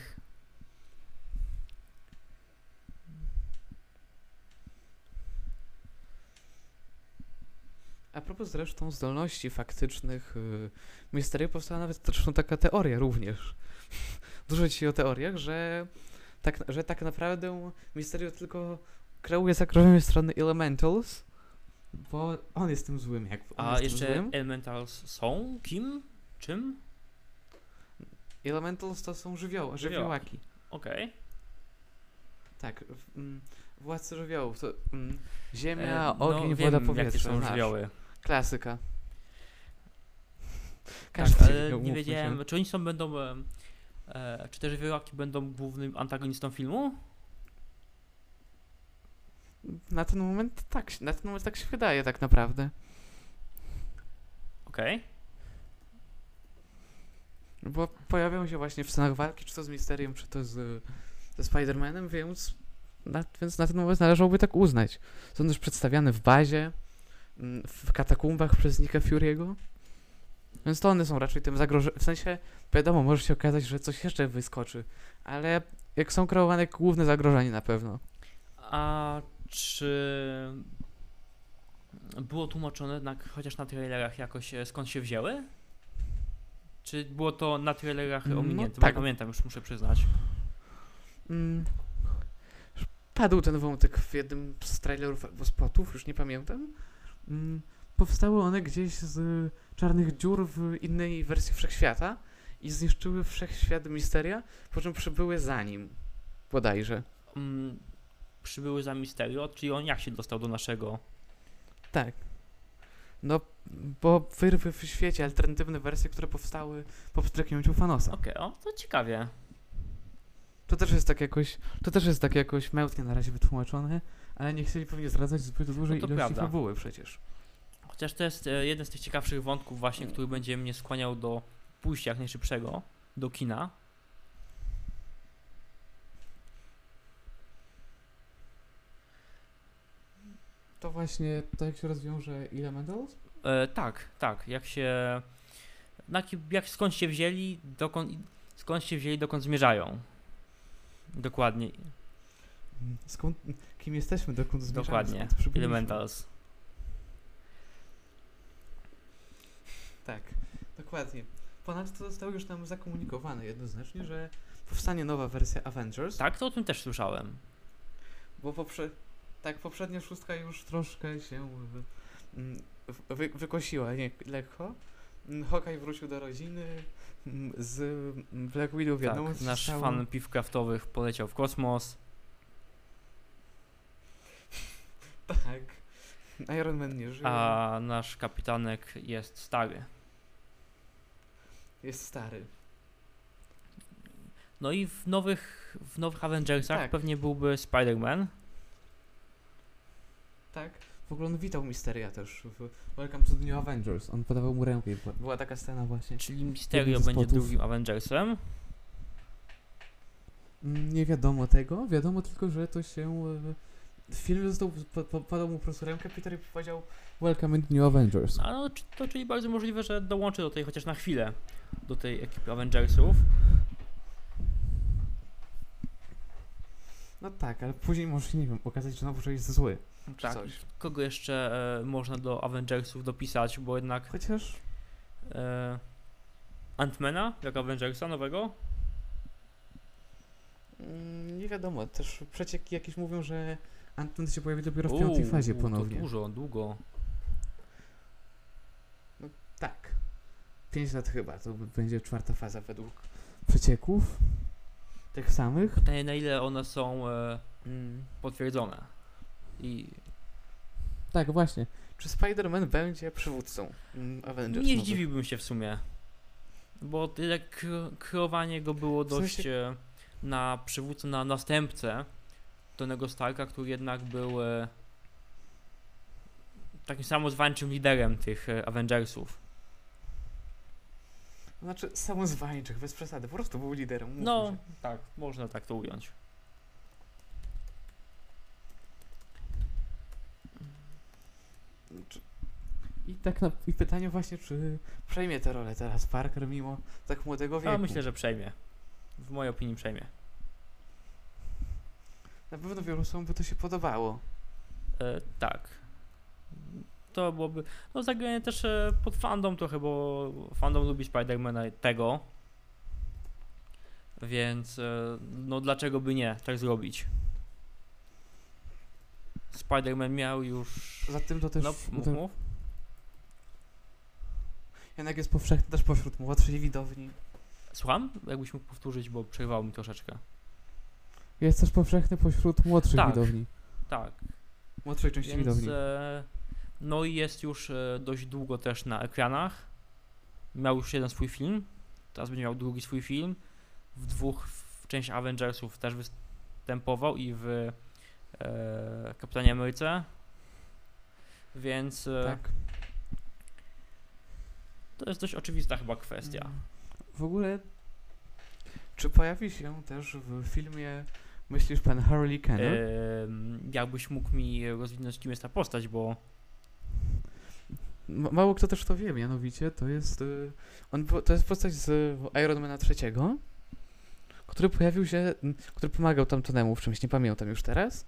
Speaker 1: A propos zresztą zdolności faktycznych, y, Mysterio powstała nawet zresztą taka teoria również. Dużo dzisiaj o teoriach, że tak, że tak naprawdę Mysterio tylko kreuje zagrożenie strony Elementals, bo on jest tym złym. On
Speaker 2: A jeszcze
Speaker 1: złym.
Speaker 2: Elementals są? Kim? Czym?
Speaker 1: Elementals to są żywioł,
Speaker 2: Żywiołaki. Okej.
Speaker 1: Tak, w, mm, władcy żywiołów. To, mm, ziemia,
Speaker 2: E,
Speaker 1: ogień,
Speaker 2: no,
Speaker 1: woda,
Speaker 2: wiem,
Speaker 1: powietrze.
Speaker 2: Jakie są żywioły.
Speaker 1: Klasyka.
Speaker 2: Tak,
Speaker 1: Każdy
Speaker 2: ale
Speaker 1: wiedział,
Speaker 2: nie wiedziałem,
Speaker 1: się.
Speaker 2: czy oni są będą. E, e, czy te żywiołaki będą głównym antagonistą filmu?
Speaker 1: Na ten moment tak, się- na ten moment tak się wydaje tak naprawdę.
Speaker 2: Okej.
Speaker 1: Bo pojawią się właśnie w scenach walki, czy to z Mysteriem, czy to z, ze Spider-Manem, więc na, więc na ten moment należałoby tak uznać. Są też przedstawiane w bazie, mm, w katakumbach przez Nicka Fury'ego. Więc to one są raczej tym zagrożeniem. W sensie, wiadomo, może się okazać, że coś jeszcze wyskoczy, ale jak są kreowane główne zagrożenie na pewno.
Speaker 2: A czy było tłumaczone na, chociaż na trailerach jakoś e, skąd się wzięły? Czy było to na trailerach
Speaker 1: No
Speaker 2: ominięte? Bo
Speaker 1: tak.
Speaker 2: nie pamiętam, już muszę przyznać.
Speaker 1: Mm. Padł ten wątek w jednym z trailerów albo spotów, już nie pamiętam. Mm. Powstały one gdzieś z czarnych dziur w innej wersji wszechświata i zniszczyły wszechświat misteria, po czym przybyły za nim. Bodajże.
Speaker 2: Mm, przybyły za Misterio, czyli on jak się dostał do naszego...
Speaker 1: Tak. No, bo wyrwy w świecie, alternatywne wersje, które powstały po wstrzyknięciu Thanosa.
Speaker 2: Okej, o, to ciekawie.
Speaker 1: To też jest tak jakoś, to też jest tak jakoś mętnie na razie wytłumaczone, ale nie chcieli pewnie zdradzać zbyt dużej
Speaker 2: No to
Speaker 1: ilości
Speaker 2: prawda.
Speaker 1: fabuły przecież.
Speaker 2: Chociaż to jest e, jeden z tych ciekawszych wątków właśnie, który będzie mnie skłaniał do pójścia jak najszybszego do kina.
Speaker 1: To właśnie to jak się rozwiąże Elementals?
Speaker 2: E, tak, tak. Jak się. Jak skąd się wzięli, dokąd, skąd się wzięli, dokąd zmierzają. Dokładnie.
Speaker 1: skąd, kim jesteśmy, dokąd zmierzamy.
Speaker 2: Dokładnie. Elementals.
Speaker 1: Tak, dokładnie. Ponadto zostało już nam zakomunikowane jednoznacznie, że powstanie nowa wersja Avengers,
Speaker 2: Tak, to o tym też słyszałem.
Speaker 1: bo poprze... tak, poprzednia szóstka już troszkę się wy... mm, wy... wykosiła nie, lekko. Mm, Hawkeye wrócił do rodziny, mm, z Black Widow wiadomo
Speaker 2: Tak, nasz
Speaker 1: stało.
Speaker 2: fan piw kraftowych poleciał w kosmos.
Speaker 1: Tak. Iron Man nie żyje,
Speaker 2: A nasz kapitanek jest stary.
Speaker 1: jest stary.
Speaker 2: No i w nowych, w nowych Avengersach
Speaker 1: Tak.
Speaker 2: pewnie byłby Spider-Man.
Speaker 1: Tak. W ogóle on witał Misteria też w Welcome to the New Avengers. On podawał mu rękę i była, była taka scena właśnie.
Speaker 2: Czyli
Speaker 1: z
Speaker 2: będzie
Speaker 1: spotów.
Speaker 2: drugim Avengersem.
Speaker 1: Nie wiadomo tego, wiadomo tylko, że to się... e, W filmie został, po, po, podał mu po prostu rękę, Peter i powiedział Welcome to New Avengers.
Speaker 2: No, no, to czyli bardzo możliwe, że dołączy do tej chociaż na chwilę do tej ekipy Avengersów.
Speaker 1: No tak, ale później może, nie wiem, okazać się znowu, że jest zły. Czy
Speaker 2: Tak.
Speaker 1: coś.
Speaker 2: Kogo jeszcze e, można do Avengersów dopisać, bo jednak
Speaker 1: Chociaż...
Speaker 2: e, Antmana jako Avengersa nowego.
Speaker 1: Mm, nie wiadomo, też przecieki jakieś mówią, że Ant-Man się pojawi dopiero w piątej fazie
Speaker 2: To
Speaker 1: ponownie.
Speaker 2: dużo, długo.
Speaker 1: Tak. 5 lat chyba, to będzie czwarta faza według przecieków. Tych samych.
Speaker 2: Pytanie na ile one są e, potwierdzone. I
Speaker 1: Tak, właśnie. Czy Spider-Man będzie przywódcą mm, Avengers?
Speaker 2: nie
Speaker 1: nowych?
Speaker 2: zdziwiłbym się w sumie. Bo tyle k- kreowanie go było
Speaker 1: W sensie-
Speaker 2: dość e, na przywódcę, na następcę Tonego Starka, który jednak był e, takim samozwańczym liderem tych e, Avengersów.
Speaker 1: Znaczy, samozwańczych, bez przesady. Po prostu był liderem.
Speaker 2: No,
Speaker 1: się.
Speaker 2: tak, można tak to ująć.
Speaker 1: I tak na, i pytanie właśnie, czy przejmie tę rolę teraz Parker mimo tak młodego wieku?
Speaker 2: A myślę, że przejmie. W mojej opinii przejmie.
Speaker 1: Na pewno wielu osobom by to się podobało.
Speaker 2: E, tak. To byłoby. No, zagranie też e, pod fandom trochę, bo fandom lubi Spidermana tego. Więc e, no dlaczego by nie tak zrobić? Spider-Man miał już.
Speaker 1: Za tym to też...
Speaker 2: No, mów, mów.
Speaker 1: jednak jest powszechny też pośród młodszej widowni.
Speaker 2: Słucham? Jakbyś mógł powtórzyć, bo przerwało mi troszeczkę.
Speaker 1: Jest też powszechny pośród młodszych
Speaker 2: Tak.
Speaker 1: widowni.
Speaker 2: Tak.
Speaker 1: Młodszej części
Speaker 2: Więc,
Speaker 1: widowni.
Speaker 2: e, no i jest już e, dość długo też na ekranach. Miał już jeden swój film, teraz będzie miał drugi swój film. W dwóch w części Avengersów też występował i w e, Kapitanie Ameryce. Więc e,
Speaker 1: Tak.
Speaker 2: to jest dość oczywista chyba kwestia.
Speaker 1: Mm. W ogóle, czy pojawi się też w filmie, myślisz, pan Harley Kenner?
Speaker 2: Em, jakbyś mógł mi rozwinąć, kim jest ta postać, bo
Speaker 1: Ma- Mało kto też to wie, mianowicie to jest, y, on, to jest postać z Ironmana trzeciego, który pojawił się, który pomagał tamtonemu w czymś, nie pamiętam już teraz,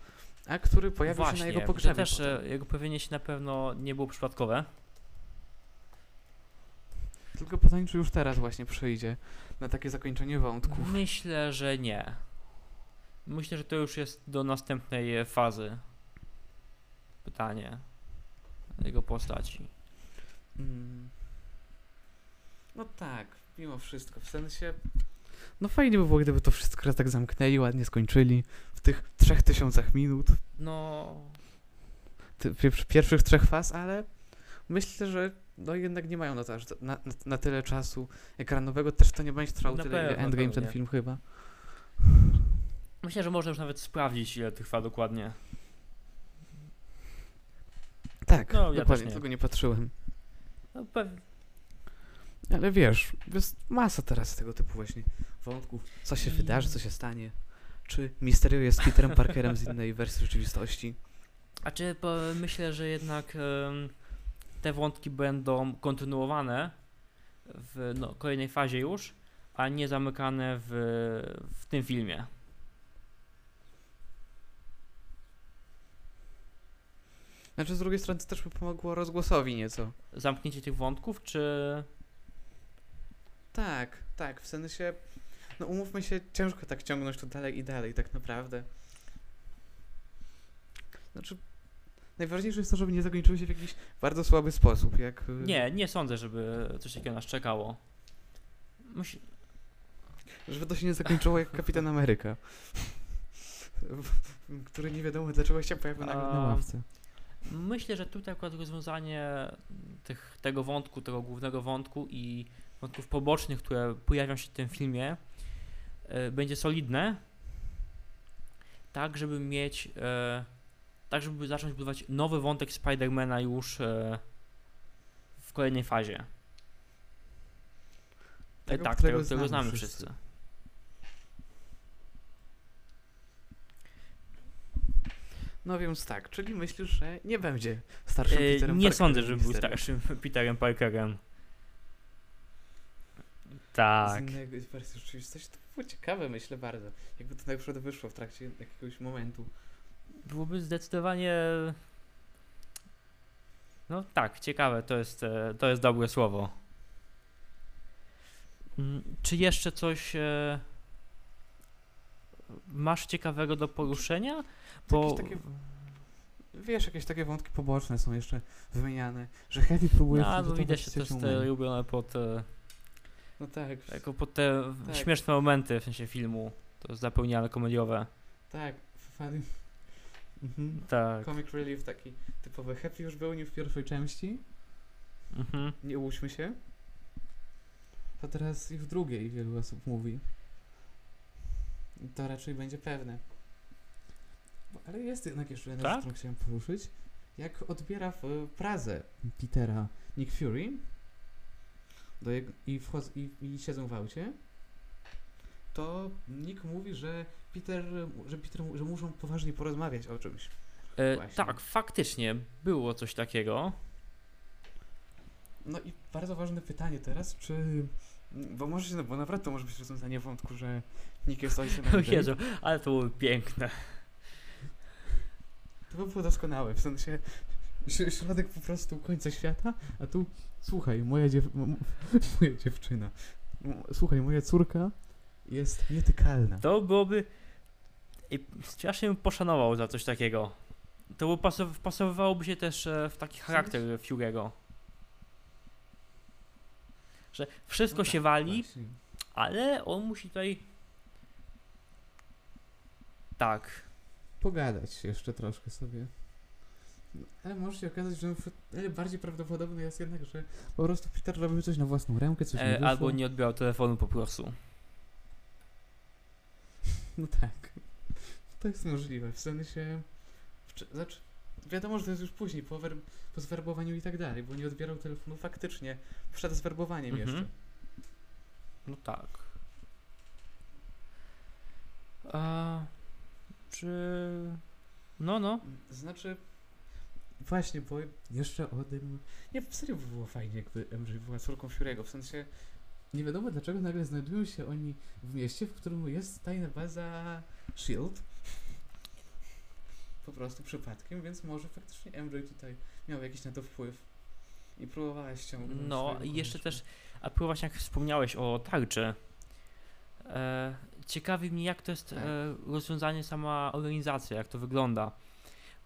Speaker 1: a który pojawił
Speaker 2: właśnie,
Speaker 1: się na jego
Speaker 2: to
Speaker 1: pogrzebie.
Speaker 2: też
Speaker 1: potem.
Speaker 2: e, jego pojawienie się na pewno nie było przypadkowe.
Speaker 1: Tylko pytanie, czy już teraz właśnie przyjdzie na takie zakończenie wątków.
Speaker 2: Myślę, że nie. Myślę, że to już jest do następnej fazy. Pytanie jego postaci.
Speaker 1: Mm. No tak, mimo wszystko, w sensie... No fajnie by było, gdyby to wszystko raz tak zamknęli, ładnie skończyli w tych trzech tysiącach minut,
Speaker 2: No,
Speaker 1: ty, pier- pierwszych trzech faz, ale myślę, że no jednak nie mają na to na, na, tyle czasu ekranowego, też to nie będzie trwał
Speaker 2: Na
Speaker 1: tyle,
Speaker 2: pewno,
Speaker 1: Endgame
Speaker 2: pewnie.
Speaker 1: ten film chyba.
Speaker 2: myślę, że można już nawet sprawdzić, ile trwa dokładnie.
Speaker 1: Tak,
Speaker 2: No, ja
Speaker 1: dokładnie,
Speaker 2: nie.
Speaker 1: tego nie patrzyłem.
Speaker 2: No,
Speaker 1: Ale wiesz, jest masa teraz tego typu właśnie wątków. Co się wydarzy, co się stanie. Czy Mysterio jest Peterem Parkerem z innej wersji rzeczywistości?
Speaker 2: A czy myślę, że jednak em, te wątki będą kontynuowane w no, kolejnej fazie już, a nie zamykane w, w tym filmie.
Speaker 1: Znaczy z drugiej strony to też by pomogło rozgłosowi nieco.
Speaker 2: Zamknięcie tych wątków, czy...
Speaker 1: Tak, tak, w sensie, no umówmy się, ciężko tak ciągnąć to dalej i dalej, tak naprawdę. Znaczy, najważniejsze jest to, żeby nie zakończyło się w jakiś bardzo słaby sposób, jak... y,
Speaker 2: Nie, nie sądzę, żeby coś takiego nas czekało. Musi...
Speaker 1: Żeby to się nie zakończyło jak Kapitan Ameryka. który nie wiadomo dlaczego się pojawił nagle na ławce.
Speaker 2: Myślę, że tutaj akurat rozwiązanie tych, tego wątku, tego głównego wątku i wątków pobocznych, które pojawią się w tym filmie, e, będzie solidne, tak żeby mieć, e, tak żeby zacząć budować nowy wątek Spidermana już e, w kolejnej fazie.
Speaker 1: Tego,
Speaker 2: tak,
Speaker 1: którego
Speaker 2: tego,
Speaker 1: znamy wszyscy.
Speaker 2: wszyscy.
Speaker 1: No więc tak, czyli myślisz, że nie będzie starszym Peterem
Speaker 2: nie
Speaker 1: Parkerem
Speaker 2: sądzę, żeby był starszym Peterem Parkerem. Tak.
Speaker 1: Z wersji rzeczywistości. To było ciekawe, myślę bardzo. Jakby to na przykład wyszło w trakcie jakiegoś momentu.
Speaker 2: Byłoby zdecydowanie. No tak, ciekawe, to jest, e, to jest dobre słowo. Mm, Czy jeszcze coś e, masz ciekawego do poruszenia? Bo
Speaker 1: Jakieś takie, wiesz, jakieś takie wątki poboczne są jeszcze wymieniane, że Heavy próbuje
Speaker 2: no, no widać, że to jest
Speaker 1: ciocią
Speaker 2: e, pod,
Speaker 1: No tak,
Speaker 2: jako pod te
Speaker 1: Tak.
Speaker 2: śmieszne momenty w sensie filmu. To zapełniane komediowe.
Speaker 1: tak, funny. Mhm.
Speaker 2: Tak.
Speaker 1: Comic relief taki typowy. Happy już był nie w pierwszej części,
Speaker 2: Mhm.
Speaker 1: nie łudźmy się. To teraz i w drugiej wielu osób mówi. To raczej będzie pewne. Bo- Ale jest jednak jeszcze jedna
Speaker 2: Tak?
Speaker 1: rzecz, którą chciałem poruszyć. Jak odbiera w Prazę Petera Nick Fury do jego, i, wchodzą, i, i siedzą w aucie, to Nick mówi, że Peter, że Peter, że muszą poważnie porozmawiać o czymś.
Speaker 2: E, tak, faktycznie było coś takiego.
Speaker 1: No i bardzo ważne pytanie teraz, czy... Bo może się, bo naprawdę to może być rozwiązanie wątku, że Nick jest ojcem
Speaker 2: O. Jezu, ale to było piękne.
Speaker 1: To by było doskonałe, w sensie środek po prostu końca świata, a tu słuchaj, moja, dziew moja dziewczyna, słuchaj, moja córka jest nietykalna.
Speaker 2: To byłoby. I strasznie bym poszanował za coś takiego. To by pasow- pasowałoby się też e, w taki charakter Fury'ego. Że wszystko
Speaker 1: No
Speaker 2: się
Speaker 1: tak,
Speaker 2: wali,
Speaker 1: właśnie.
Speaker 2: ale on musi tutaj. Tak.
Speaker 1: Pogadać jeszcze troszkę sobie. Ale może się okazać, że bardziej prawdopodobne jest jednak, że po prostu Peter robił coś na własną rękę, coś nie
Speaker 2: E,
Speaker 1: wyszło.
Speaker 2: albo nie odbierał telefonu po prostu.
Speaker 1: No tak. To jest możliwe. W sensie. Znaczy, wiadomo, że to jest już później, po, wer- po zwerbowaniu i tak dalej, bo nie odbierał telefonu faktycznie przed zwerbowaniem
Speaker 2: Mhm.
Speaker 1: jeszcze.
Speaker 2: No tak. A, czy. No, no.
Speaker 1: Znaczy. Właśnie, bo jeszcze o tym. Nie, w serio by było fajnie, jakby MJ była córką Fury'ego. W sensie. Nie wiadomo dlaczego nagle znajdują się oni w mieście, w którym jest tajna baza Shield. Po prostu przypadkiem, więc może faktycznie MJ tutaj miał jakiś na to wpływ. I próbowała ściągnąć.
Speaker 2: No i jeszcze też, a właśnie jak wspomniałeś o tarczy, e, ciekawi mnie jak to jest
Speaker 1: Tak.
Speaker 2: e, rozwiązanie sama organizacja, jak to wygląda,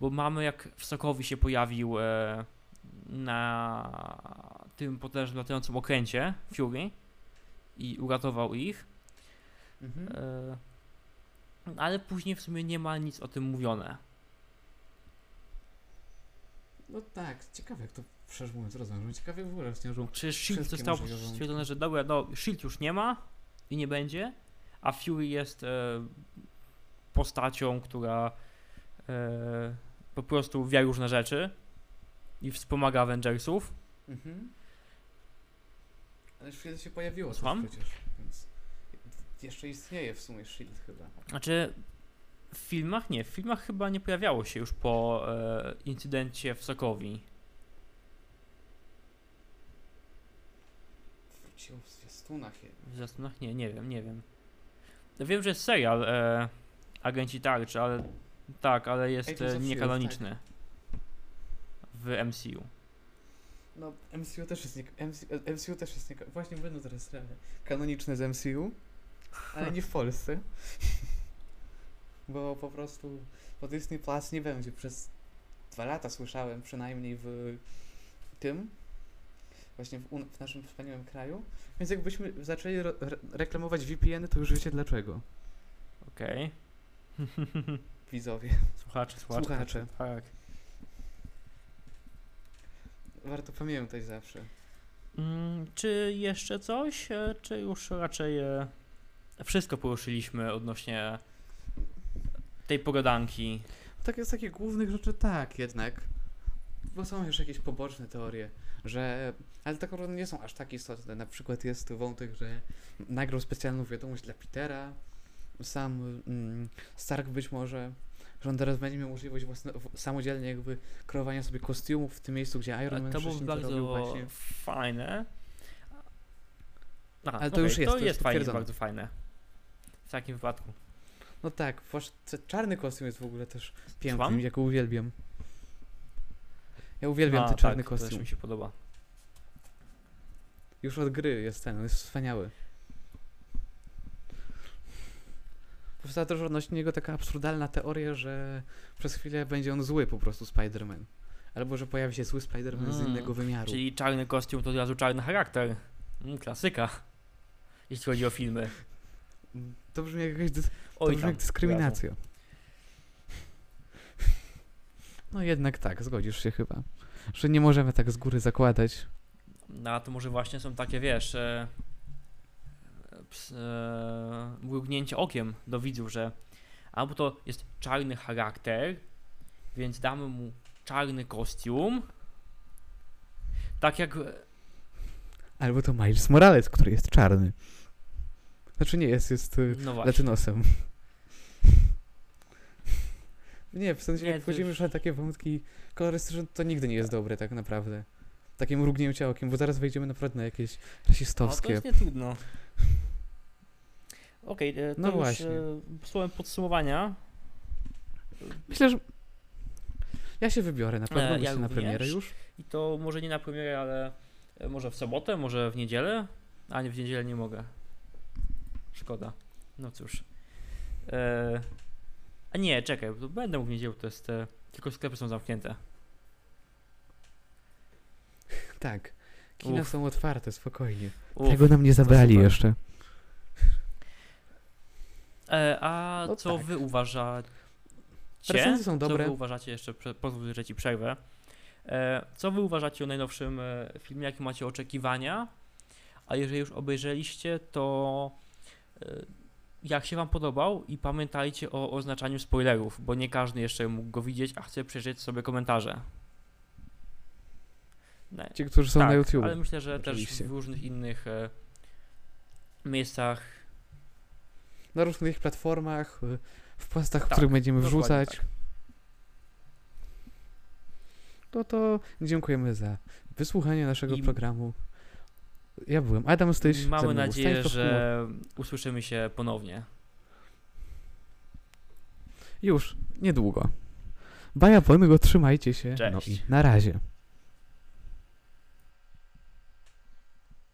Speaker 2: bo mamy jak w Sokowi się pojawił e, na tym potężnym latającym okręcie Fury i uratował ich,
Speaker 1: Mhm.
Speaker 2: e, ale później w sumie nie ma nic o tym mówione.
Speaker 1: No tak, ciekawe jak to szczerze mówiąc rozwiążą. Ciekawe w ogóle rozwiążą.
Speaker 2: Czy Shield zostało stwierdzone, że dobra, no Shield już nie ma i nie będzie, a Fury jest e, postacią, która e, po prostu wie różne rzeczy i wspomaga Avengersów.
Speaker 1: Mhm. Ale Shield się pojawiło
Speaker 2: Słucham?
Speaker 1: przecież, więc jeszcze istnieje w sumie Shield chyba.
Speaker 2: Znaczy w filmach nie, w filmach chyba nie pojawiało się już po e, incydencie w Sokowi.
Speaker 1: Wróciło w zwiastunach.
Speaker 2: W zwiastunach nie, nie wiem, nie wiem. Ja wiem, że jest serial e, Agenci Tarczy, ale tak, ale
Speaker 1: Agents
Speaker 2: jest
Speaker 1: of
Speaker 2: e,
Speaker 1: S.H.I.E.L.D.,
Speaker 2: niekanoniczny. w MCU.
Speaker 1: No, MCU też jest nie, MC, MCU też jest nie, właśnie będą teraz seriale kanoniczne z MCU, ale nie w Polsce. Bo po prostu po Disney Plus nie będzie. Przez dwa lata słyszałem przynajmniej w tym, właśnie w, w naszym wspaniałym kraju. Więc jakbyśmy zaczęli re- reklamować VPN, to już wiecie dlaczego,
Speaker 2: Okej.
Speaker 1: widzowie.
Speaker 2: Słuchacze, słuchacze.
Speaker 1: Słuchacze.
Speaker 2: Tak.
Speaker 1: Warto pamiętać zawsze.
Speaker 2: Mm, czy jeszcze coś, e, czy już raczej e, wszystko poruszyliśmy odnośnie tej pogadanki?
Speaker 1: Tak jest takich głównych rzeczy tak jednak. Bo są już jakieś poboczne teorie, że. Ale tak naprawdę nie są aż tak istotne. Na przykład jest wątek, że nagrał specjalną wiadomość dla Petera. Sam mm, Stark być może, że on teraz będzie miał możliwość własno, w- samodzielnie jakby kreowania sobie kostiumów w tym miejscu, gdzie Iron Man
Speaker 2: to było
Speaker 1: wcześniej to robił
Speaker 2: bardzo
Speaker 1: właśnie.
Speaker 2: fajne. Aha,
Speaker 1: Ale to już jest,
Speaker 2: to
Speaker 1: to jest potwierdzone.
Speaker 2: bardzo fajne. W takim wypadku.
Speaker 1: No tak, czarny kostium jest w ogóle też piękny,
Speaker 2: Słucham?
Speaker 1: jak go uwielbiam. Ja uwielbiam
Speaker 2: A,
Speaker 1: ten czarny
Speaker 2: tak, to też
Speaker 1: kostium.
Speaker 2: mi się podoba.
Speaker 1: Już od gry jest ten, jest wspaniały. Powstała też odnośnie niego taka absurdalna teoria, że przez chwilę będzie on zły po prostu Spider-Man. Albo że pojawi się zły Spider-Man z
Speaker 2: Mm,
Speaker 1: innego wymiaru.
Speaker 2: Czyli czarny kostium to od razu czarny charakter. Mm, klasyka. Jeśli chodzi o filmy.
Speaker 1: To brzmi jak jakaś dys- to
Speaker 2: Oj
Speaker 1: brzmi jak dyskryminacja. No jednak tak, zgodzisz się chyba. Że nie możemy tak z góry zakładać.
Speaker 2: No a to może właśnie są takie, wiesz, e, mrugnięcie okiem do widzów, że albo to jest czarny charakter, więc damy mu czarny kostium. Tak jak.
Speaker 1: Albo to Miles Morales, który jest czarny. Znaczy nie jest, jest y,
Speaker 2: No właśnie.
Speaker 1: latynosem. Nie, w sensie
Speaker 2: Nie,
Speaker 1: jak wchodzimy
Speaker 2: już-
Speaker 1: na takie wątki kolorystyczne, to nigdy nie jest dobre tak naprawdę. Takie mrugnięcie okiem, bo zaraz wejdziemy naprawdę na jakieś
Speaker 2: No, to
Speaker 1: rasistowskie.
Speaker 2: jest nie trudno. Okej, e, to
Speaker 1: No
Speaker 2: już
Speaker 1: właśnie.
Speaker 2: e, słowem podsumowania.
Speaker 1: Myślę, że ja się wybiorę na pewno,
Speaker 2: E, ja
Speaker 1: na premierę już.
Speaker 2: I to może nie na premierę, ale może w sobotę, może w niedzielę. A nie, w niedzielę nie mogę. Szkoda. No cóż. E, a nie, czekaj, będę mógł w niedzielę, to jest. Tylko sklepy są zamknięte.
Speaker 1: Tak. Kina
Speaker 2: Uf.
Speaker 1: są otwarte, spokojnie.
Speaker 2: Uf.
Speaker 1: Tego nam nie zabrali
Speaker 2: super.
Speaker 1: jeszcze.
Speaker 2: E, a
Speaker 1: No
Speaker 2: co
Speaker 1: tak.
Speaker 2: wy uważacie?
Speaker 1: Recenzje są
Speaker 2: Co
Speaker 1: dobre.
Speaker 2: wy uważacie jeszcze? Pozwól, że ci przerwę. E, co wy uważacie o najnowszym e, filmie? Jakie macie oczekiwania? A jeżeli już obejrzeliście, to jak się wam podobał? I pamiętajcie o oznaczaniu spoilerów, bo nie każdy jeszcze mógł go widzieć, a chce przejrzeć sobie komentarze. Ne,
Speaker 1: Ci, którzy są
Speaker 2: tak,
Speaker 1: na YouTube.
Speaker 2: ale myślę, że
Speaker 1: oczywiście.
Speaker 2: też w różnych innych e, miejscach
Speaker 1: Na różnych platformach, y, w postach, w
Speaker 2: Tak,
Speaker 1: których będziemy wrzucać.
Speaker 2: tak.
Speaker 1: No to dziękujemy za wysłuchanie naszego
Speaker 2: I-
Speaker 1: programu. Ja byłem Adam Styś.
Speaker 2: Mamy nadzieję,
Speaker 1: Stanisław
Speaker 2: że usłyszymy się ponownie.
Speaker 1: Już, niedługo. Baja wolnego, trzymajcie się. No
Speaker 2: Cześć.
Speaker 1: i na razie.